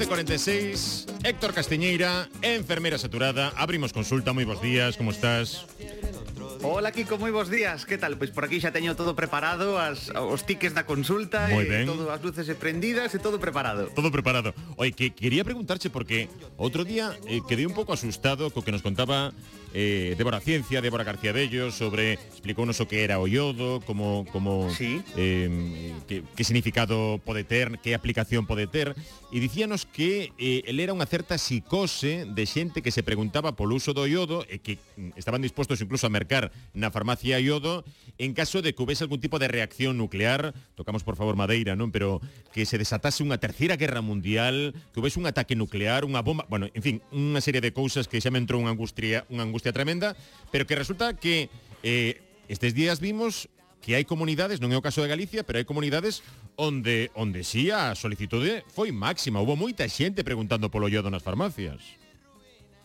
11.46, Héctor Castiñeira, enfermera saturada. Abrimos consulta, moi bons días, como estás? Hola Kiko, moi bons días, que tal? Pois por aquí xa teño todo preparado, as, os tiques da consulta Muy e ben. todo, as luces e prendidas e todo preparado Todo preparado Oi, que quería preguntarche porque outro día eh, quedei un pouco asustado co que nos contaba eh, Débora Ciencia, Débora García Bello, sobre, explicó uno que era Oyodo, cómo, cómo ¿Sí? eh, qué, qué, significado puede tener, qué aplicación puede ter, e dicíanos que eh, él era unha certa psicose de xente que se preguntaba polo uso do iodo e que mm, estaban dispostos incluso a mercar na farmacia iodo en caso de que houvese algún tipo de reacción nuclear, tocamos por favor madeira, non, pero que se desatase unha terceira guerra mundial, que houvese un ataque nuclear, unha bomba, bueno, en fin, unha serie de cousas que xa me entrou unha angustia, unha angustia angustia tremenda, pero que resulta que eh, estes días vimos que hai comunidades, non é o caso de Galicia, pero hai comunidades onde onde si sí, a solicitude foi máxima, hubo moita xente preguntando polo yodo nas farmacias.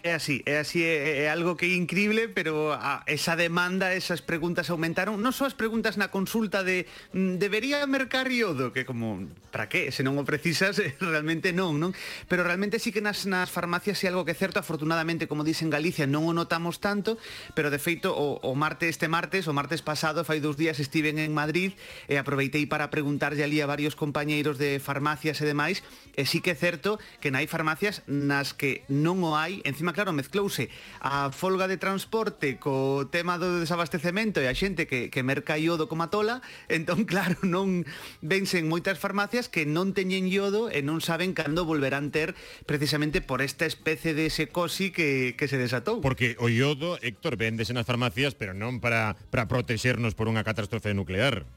É así, é así, é, é algo que é increíble, pero a esa demanda, esas preguntas aumentaron, non só as preguntas na consulta de mm, debería mercar iodo, que como, para que, se non o precisas, realmente non, non? Pero realmente sí que nas, nas farmacias é algo que é certo, afortunadamente, como dicen Galicia, non o notamos tanto, pero de feito, o, o martes, este martes, o martes pasado, fai dous días estiven en Madrid, e aproveitei para preguntarlle ali a varios compañeiros de farmacias e demais, e sí que é certo que hai farmacias nas que non o hai, encima claro, mezclouse a folga de transporte co tema do desabastecemento e a xente que, que merca iodo como a tola, entón, claro, non vensen moitas farmacias que non teñen iodo e non saben cando volverán ter precisamente por esta especie de secosi que, que se desatou. Porque o iodo, Héctor, véndese nas farmacias, pero non para, para protexernos por unha catástrofe nuclear.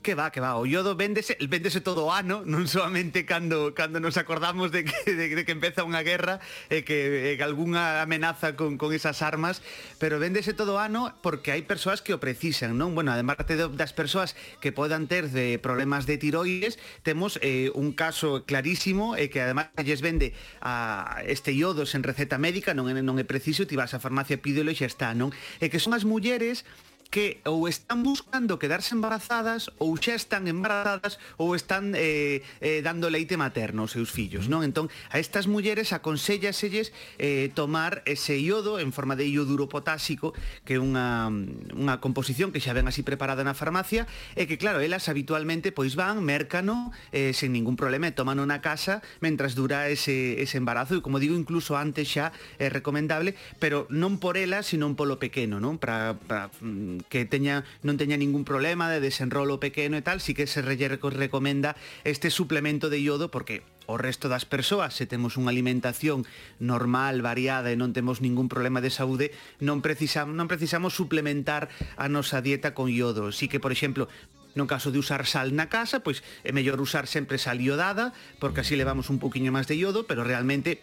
Que va, que va, o iodo véndese, véndese todo o ano, non solamente cando cando nos acordamos de que de, de que empeza unha guerra e que, e que algunha amenaza con con esas armas, pero véndese todo o ano porque hai persoas que o precisan, non? Bueno, además de, das persoas que podan ter de problemas de tiroides, temos eh, un caso clarísimo e eh, que además lles vende a este iodo sen receta médica, non é, non é preciso, ti vas á farmacia pídelo e xa está, non? E que son as mulleres que ou están buscando quedarse embarazadas ou xa están embarazadas ou están eh, eh, dando leite materno aos seus fillos, non? Entón, a estas mulleres aconsellaselles eh, tomar ese iodo en forma de ioduro potásico, que é unha, unha composición que xa ven así preparada na farmacia, e que, claro, elas habitualmente pois van, mercano, eh, sen ningún problema, e toman na casa mentras dura ese, ese embarazo, e como digo, incluso antes xa é recomendable, pero non por elas, sino polo pequeno, non? Para, para mm, que teña, non teña ningún problema de desenrolo pequeno e tal, sí que se recomenda este suplemento de iodo porque o resto das persoas, se temos unha alimentación normal, variada e non temos ningún problema de saúde, non precisamos, non precisamos suplementar a nosa dieta con iodo. Sí que, por exemplo, No caso de usar sal na casa, pois é mellor usar sempre sal iodada, porque así levamos un poquinho máis de iodo, pero realmente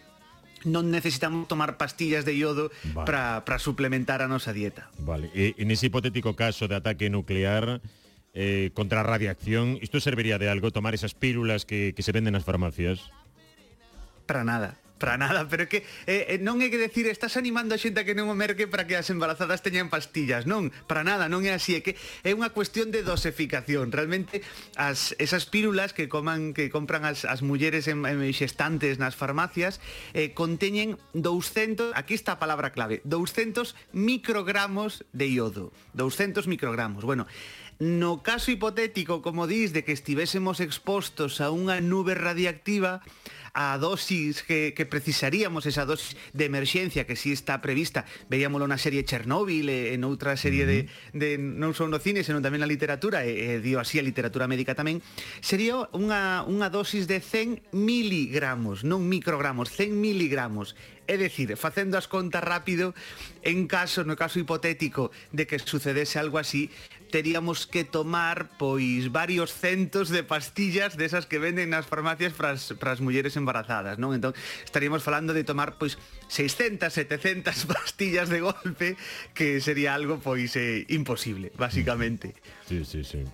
non necesitamos tomar pastillas de iodo vale. para suplementar a nosa dieta. Vale, e, en ese hipotético caso de ataque nuclear, eh, contra a radiación, isto serviría de algo tomar esas pílulas que, que se venden nas farmacias? Para nada. Para nada, pero é que eh, eh, non é que decir estás animando a xente a que non o merque para que as embarazadas teñan pastillas, non, para nada, non é así, é que é unha cuestión de dosificación. Realmente as esas pílulas que coman que compran as as mulleres en, en xestantes nas farmacias eh conteñen 200, aquí está a palabra clave, 200 microgramos de iodo. 200 microgramos. Bueno, No caso hipotético, como dis, de que estivésemos expostos a unha nube radiactiva, a dosis que, que precisaríamos, esa dosis de emerxencia que sí está prevista, Veíamoslo na serie Chernóbil, e, eh, en outra serie de, de non só no cine, senón tamén na literatura, e, e dio así a literatura médica tamén, sería unha, unha dosis de 100 miligramos, non microgramos, 100 miligramos. É dicir, facendo as contas rápido, en caso, no caso hipotético de que sucedese algo así, teríamos que tomar pois varios centos de pastillas desas que venden nas farmacias para as, para as mulleres embarazadas, non? Entón, estaríamos falando de tomar pois 600, 700 pastillas de golpe, que sería algo pois eh, imposible, basicamente. Sí, sí, sí.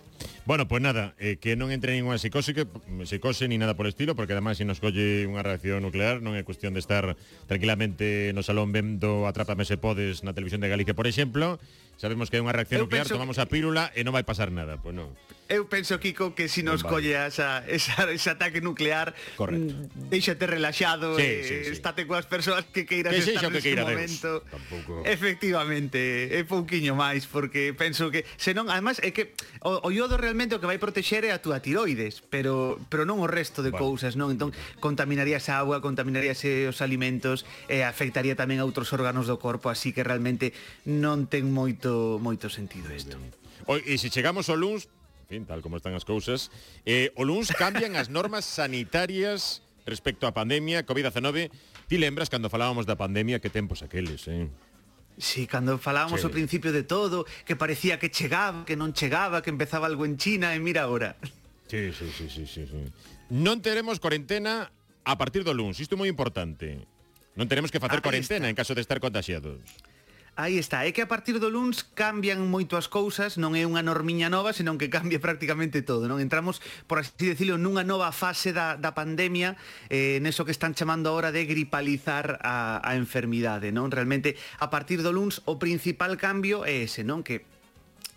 Bueno, pues nada, eh, que non entre ninguna psicose, que, mm, psicose ni nada por estilo, porque además se si nos colle unha reacción nuclear non é cuestión de estar tranquilamente no salón vendo Atrápame se podes na televisión de Galicia, por exemplo. Sabemos que hai unha reacción Eu nuclear, tomamos que... a pílula e non vai pasar nada, pois pues non eu penso, Kiko, que se si nos colle esa, esa, ese ataque nuclear, Correcto. Mm, deixate relaxado, sí, e, sí, sí. estate coas persoas que queiras que estar que queira momento. Tampouco... Efectivamente, é pouquiño máis, porque penso que, senón, además, é que o, o iodo realmente o que vai protexer é a túa tiroides, pero pero non o resto de bueno. cousas, non? Entón, contaminarías a agua, contaminarías os alimentos, e afectaría tamén a outros órganos do corpo, así que realmente non ten moito moito sentido isto. Oi, e se chegamos ao luns, fin, tal como están as cousas, eh, o luns cambian as normas sanitarias respecto á pandemia COVID-19. Ti lembras cando falábamos da pandemia que tempos aqueles, eh? Sí, cando falábamos sí. ao principio de todo, que parecía que chegaba, que non chegaba, que empezaba algo en China e mira agora. Sí, sí, sí, sí, sí, sí. Non teremos cuarentena a partir do luns, isto é moi importante. Non teremos que facer cuarentena en caso de estar contagiados. Aí está, é que a partir do luns cambian moito as cousas, non é unha normiña nova, senón que cambia prácticamente todo, non? Entramos, por así decirlo, nunha nova fase da, da pandemia, eh, neso que están chamando agora de gripalizar a, a enfermidade, non? Realmente, a partir do luns, o principal cambio é ese, non? Que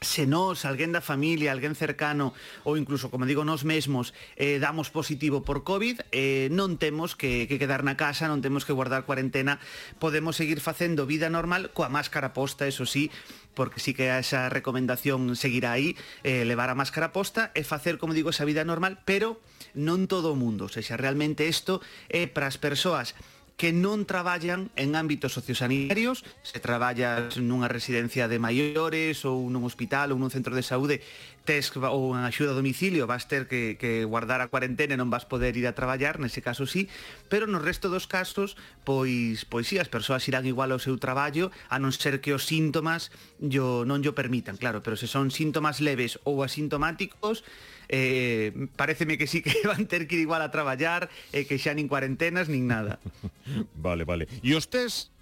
se nós, alguén da familia, alguén cercano ou incluso, como digo, nós mesmos eh, damos positivo por COVID, eh, non temos que, que quedar na casa, non temos que guardar cuarentena, podemos seguir facendo vida normal coa máscara posta, eso sí, porque sí que esa recomendación seguirá aí, eh, levar a máscara posta e facer, como digo, esa vida normal, pero non todo o mundo, se xa realmente isto é para as persoas que non traballan en ámbitos sociosanitarios, se traballas nunha residencia de maiores ou nun hospital ou nun centro de saúde, tes ou en axuda a domicilio vas ter que, que guardar a cuarentena e non vas poder ir a traballar, nese caso sí, pero no resto dos casos, pois, pois sí, as persoas irán igual ao seu traballo, a non ser que os síntomas yo, non yo permitan, claro, pero se son síntomas leves ou asintomáticos, eh, pareceme que sí que van ter que ir igual a traballar e eh, que xa nin cuarentenas nin nada. vale, vale. E os test?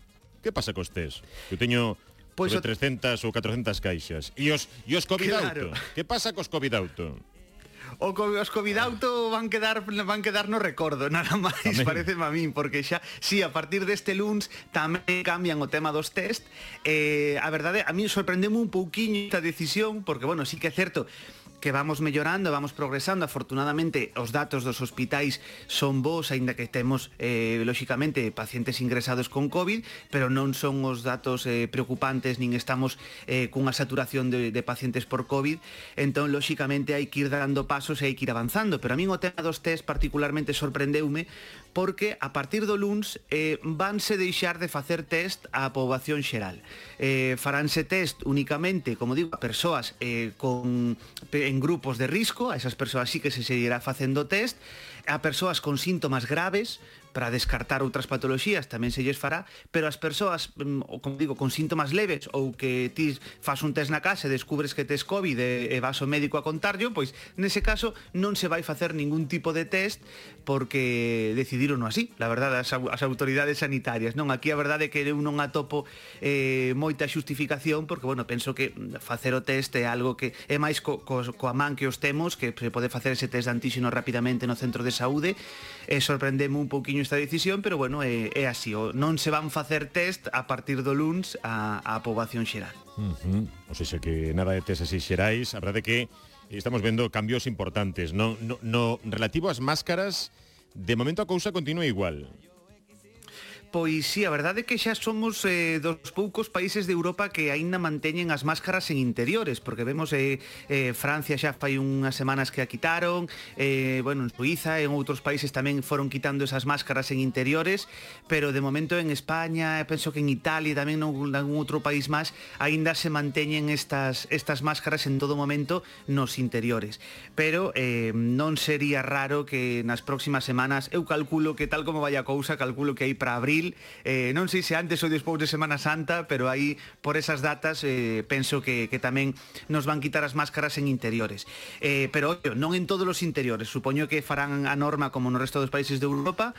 Que pasa cos test? Eu teño pois pues 300 ou 400 caixas. E os, e os COVID claro. auto? Que pasa cos COVID auto? o co, os Covid auto van quedar van quedar no recordo, nada máis, parece a min, porque xa, si sí, a partir deste luns tamén cambian o tema dos test. Eh, a verdade, a min sorprendeme un pouquiño esta decisión, porque, bueno, sí que é certo, que vamos mellorando, vamos progresando, afortunadamente os datos dos hospitais son bons, aínda que temos eh, lóxicamente pacientes ingresados con COVID, pero non son os datos eh, preocupantes, nin estamos eh, cunha saturación de, de pacientes por COVID, entón lóxicamente hai que ir dando pasos e hai que ir avanzando, pero a min o tema dos test particularmente sorprendeume porque a partir do luns eh, vanse deixar de facer test á poboación xeral. Eh, faránse test únicamente, como digo, a persoas eh, con, en grupos de risco, a esas persoas sí que se seguirá facendo test, a persoas con síntomas graves, para descartar outras patoloxías tamén se lles fará, pero as persoas, mm, como digo, con síntomas leves ou que ti fas un test na casa e descubres que tes COVID e, e vas ao médico a contarlo, pois nese caso non se vai facer ningún tipo de test porque decidiron así, la verdade, as, as autoridades sanitarias. Non, aquí a verdade é que eu non atopo eh, moita xustificación porque, bueno, penso que mm, facer o test é algo que é máis co, co, coa man que os temos que se pode facer ese test de antíxeno rapidamente no centro de saúde e sorprendeme un pouquiño esta decisión, pero bueno, é, é así, o, non se van facer test a partir do luns a, a poboación xeral. Uh -huh. O sea que nada de test así xerais, a verdade que estamos vendo cambios importantes, no, no, no relativo ás máscaras, de momento a cousa continúa igual pois sí, a verdade é que xa somos eh, dos poucos países de Europa que aínda manteñen as máscaras en interiores, porque vemos eh, eh, Francia xa fai unhas semanas que a quitaron, eh, bueno, en Suiza e en outros países tamén foron quitando esas máscaras en interiores, pero de momento en España, penso que en Italia e tamén en algún outro país máis, aínda se manteñen estas, estas máscaras en todo momento nos interiores. Pero eh, non sería raro que nas próximas semanas, eu calculo que tal como vai a cousa, calculo que aí para abril, abril, eh, non sei se antes ou despois de Semana Santa, pero aí por esas datas eh, penso que, que tamén nos van quitar as máscaras en interiores. Eh, pero, non en todos os interiores, supoño que farán a norma como no resto dos países de Europa,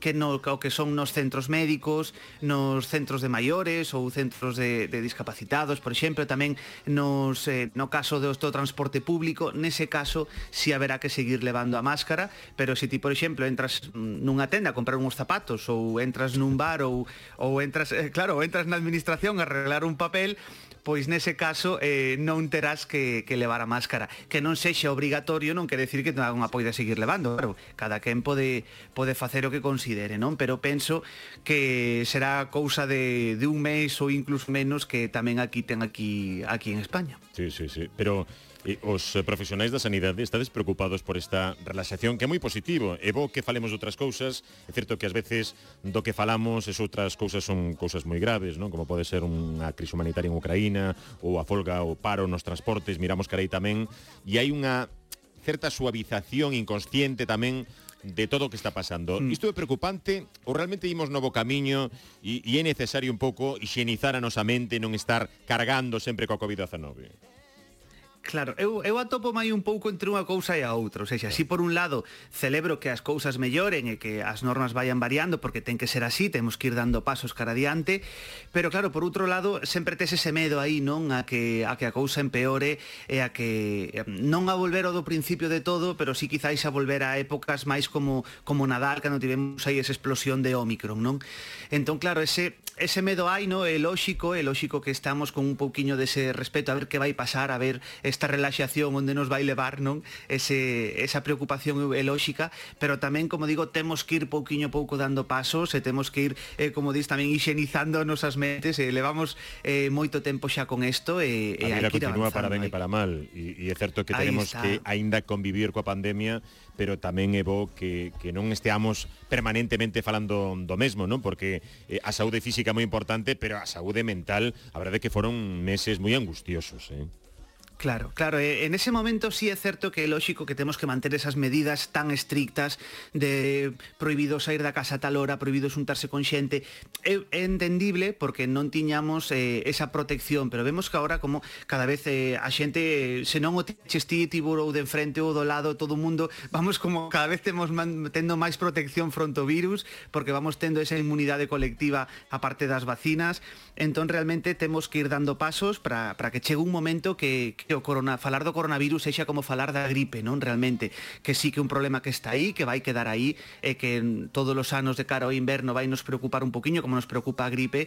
que no o que son nos centros médicos, nos centros de maiores ou centros de, de discapacitados, por exemplo, tamén nos, eh, no caso do, do transporte público, nese caso si haberá que seguir levando a máscara, pero se ti, por exemplo, entras nunha tenda a comprar uns zapatos ou entras nun bar ou, ou entras, eh, claro, entras na administración a arreglar un papel, pois nese caso eh, non terás que, que levar a máscara. Que non sexa obrigatorio non quere decir que non a poida seguir levando, claro, cada quen pode, pode facer o que considere, non? Pero penso que será cousa de, de un mes ou incluso menos que tamén aquí ten aquí aquí en España. Sí, sí, sí, pero E os eh, profesionais da sanidade estades preocupados por esta relaxación que é moi positivo. E bo que falemos de outras cousas, é certo que ás veces do que falamos es outras cousas son cousas moi graves, non? Como pode ser unha crise humanitaria en Ucraína ou a folga ou paro nos transportes, miramos cara aí tamén, e hai unha certa suavización inconsciente tamén de todo o que está pasando. Mm. Isto é preocupante ou realmente imos novo camiño e, e é necesario un pouco higienizar a nosa mente e non estar cargando sempre coa COVID-19? Claro, eu, eu atopo mai un pouco entre unha cousa e a outra, ou seja, si por un lado celebro que as cousas melloren e que as normas vayan variando, porque ten que ser así, temos que ir dando pasos cara adiante, pero claro, por outro lado, sempre tes ese medo aí, non, a que a que a cousa empeore e a que non a volver ao do principio de todo, pero si sí, quizáis a volver a épocas máis como como Nadal, cando tivemos aí esa explosión de Omicron, non? Entón, claro, ese ese medo hai, non? É lóxico, é lóxico que estamos con un pouquiño dese respeto a ver que vai pasar, a ver esta relaxación onde nos vai levar, non? Ese, esa preocupación é lóxica, pero tamén, como digo, temos que ir pouquiño a pouco dando pasos e temos que ir, eh, como dis, tamén higienizando nosas mentes, e eh, levamos eh, moito tempo xa con isto e, e a vida eh, continúa avanzando, para ben e para mal e, e é certo que tenemos que aínda convivir coa pandemia pero tamén é bo que, que non esteamos permanentemente falando do mesmo, non? Porque eh, a saúde física é moi importante, pero a saúde mental, a verdade é que foron meses moi angustiosos, eh? Claro, claro, eh, en ese momento sí é certo que é lógico que temos que manter esas medidas tan estrictas de prohibido sair da casa a tal hora, prohibido xuntarse con xente. É, é entendible porque non tiñamos eh, esa protección, pero vemos que agora como cada vez eh, a xente, eh, se non o tiches ti, tiburo ou de enfrente ou do lado, todo o mundo, vamos como cada vez temos man, tendo máis protección fronto ao virus, porque vamos tendo esa inmunidade colectiva aparte das vacinas, entón realmente temos que ir dando pasos para que chegue un momento que, que que o corona, falar do coronavirus eixa como falar da gripe, non? Realmente, que sí que un problema que está aí, que vai quedar aí e que todos os anos de cara ao inverno vai nos preocupar un poquinho como nos preocupa a gripe,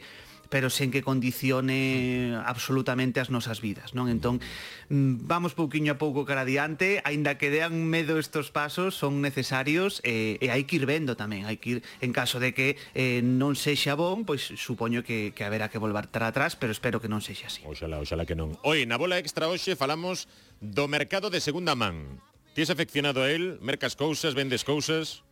pero sen que condicione absolutamente as nosas vidas, non? Entón, mm, vamos pouquiño a pouco cara adiante, aínda que dean medo estos pasos, son necesarios eh, e hai que ir vendo tamén, hai que ir en caso de que eh, non sexa bon, pois supoño que, que haberá que volver atrás, pero espero que non sexa así. Oxalá, oxalá que non. Oi, na bola extra hoxe falamos do mercado de segunda man. Tis afeccionado a él, mercas cousas, vendes cousas?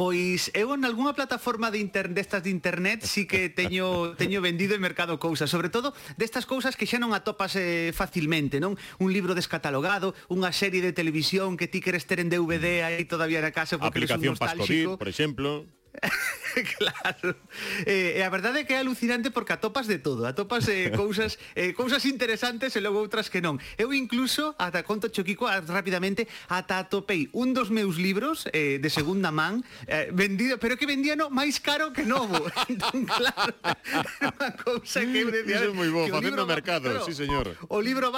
Pois eu en algunha plataforma de internet destas de internet sí que teño teño vendido e mercado cousas, sobre todo destas cousas que xa non atopas eh, facilmente, non? Un libro descatalogado, unha serie de televisión que ti queres ter en DVD aí todavía na casa porque Aplicación eres un nostálxico. Pascovid, por exemplo. claro. Eh, e a verdade é que é alucinante porque atopas de todo, atopas eh, cousas eh, cousas interesantes e logo outras que non. Eu incluso, ata conto Choquico rapidamente, ata atopei un dos meus libros eh, de segunda man eh, vendido, pero que vendíano máis caro que novo. entón, claro, é unha cousa que... Eso é moi bo, facendo mercado, claro, sí, señor. O libro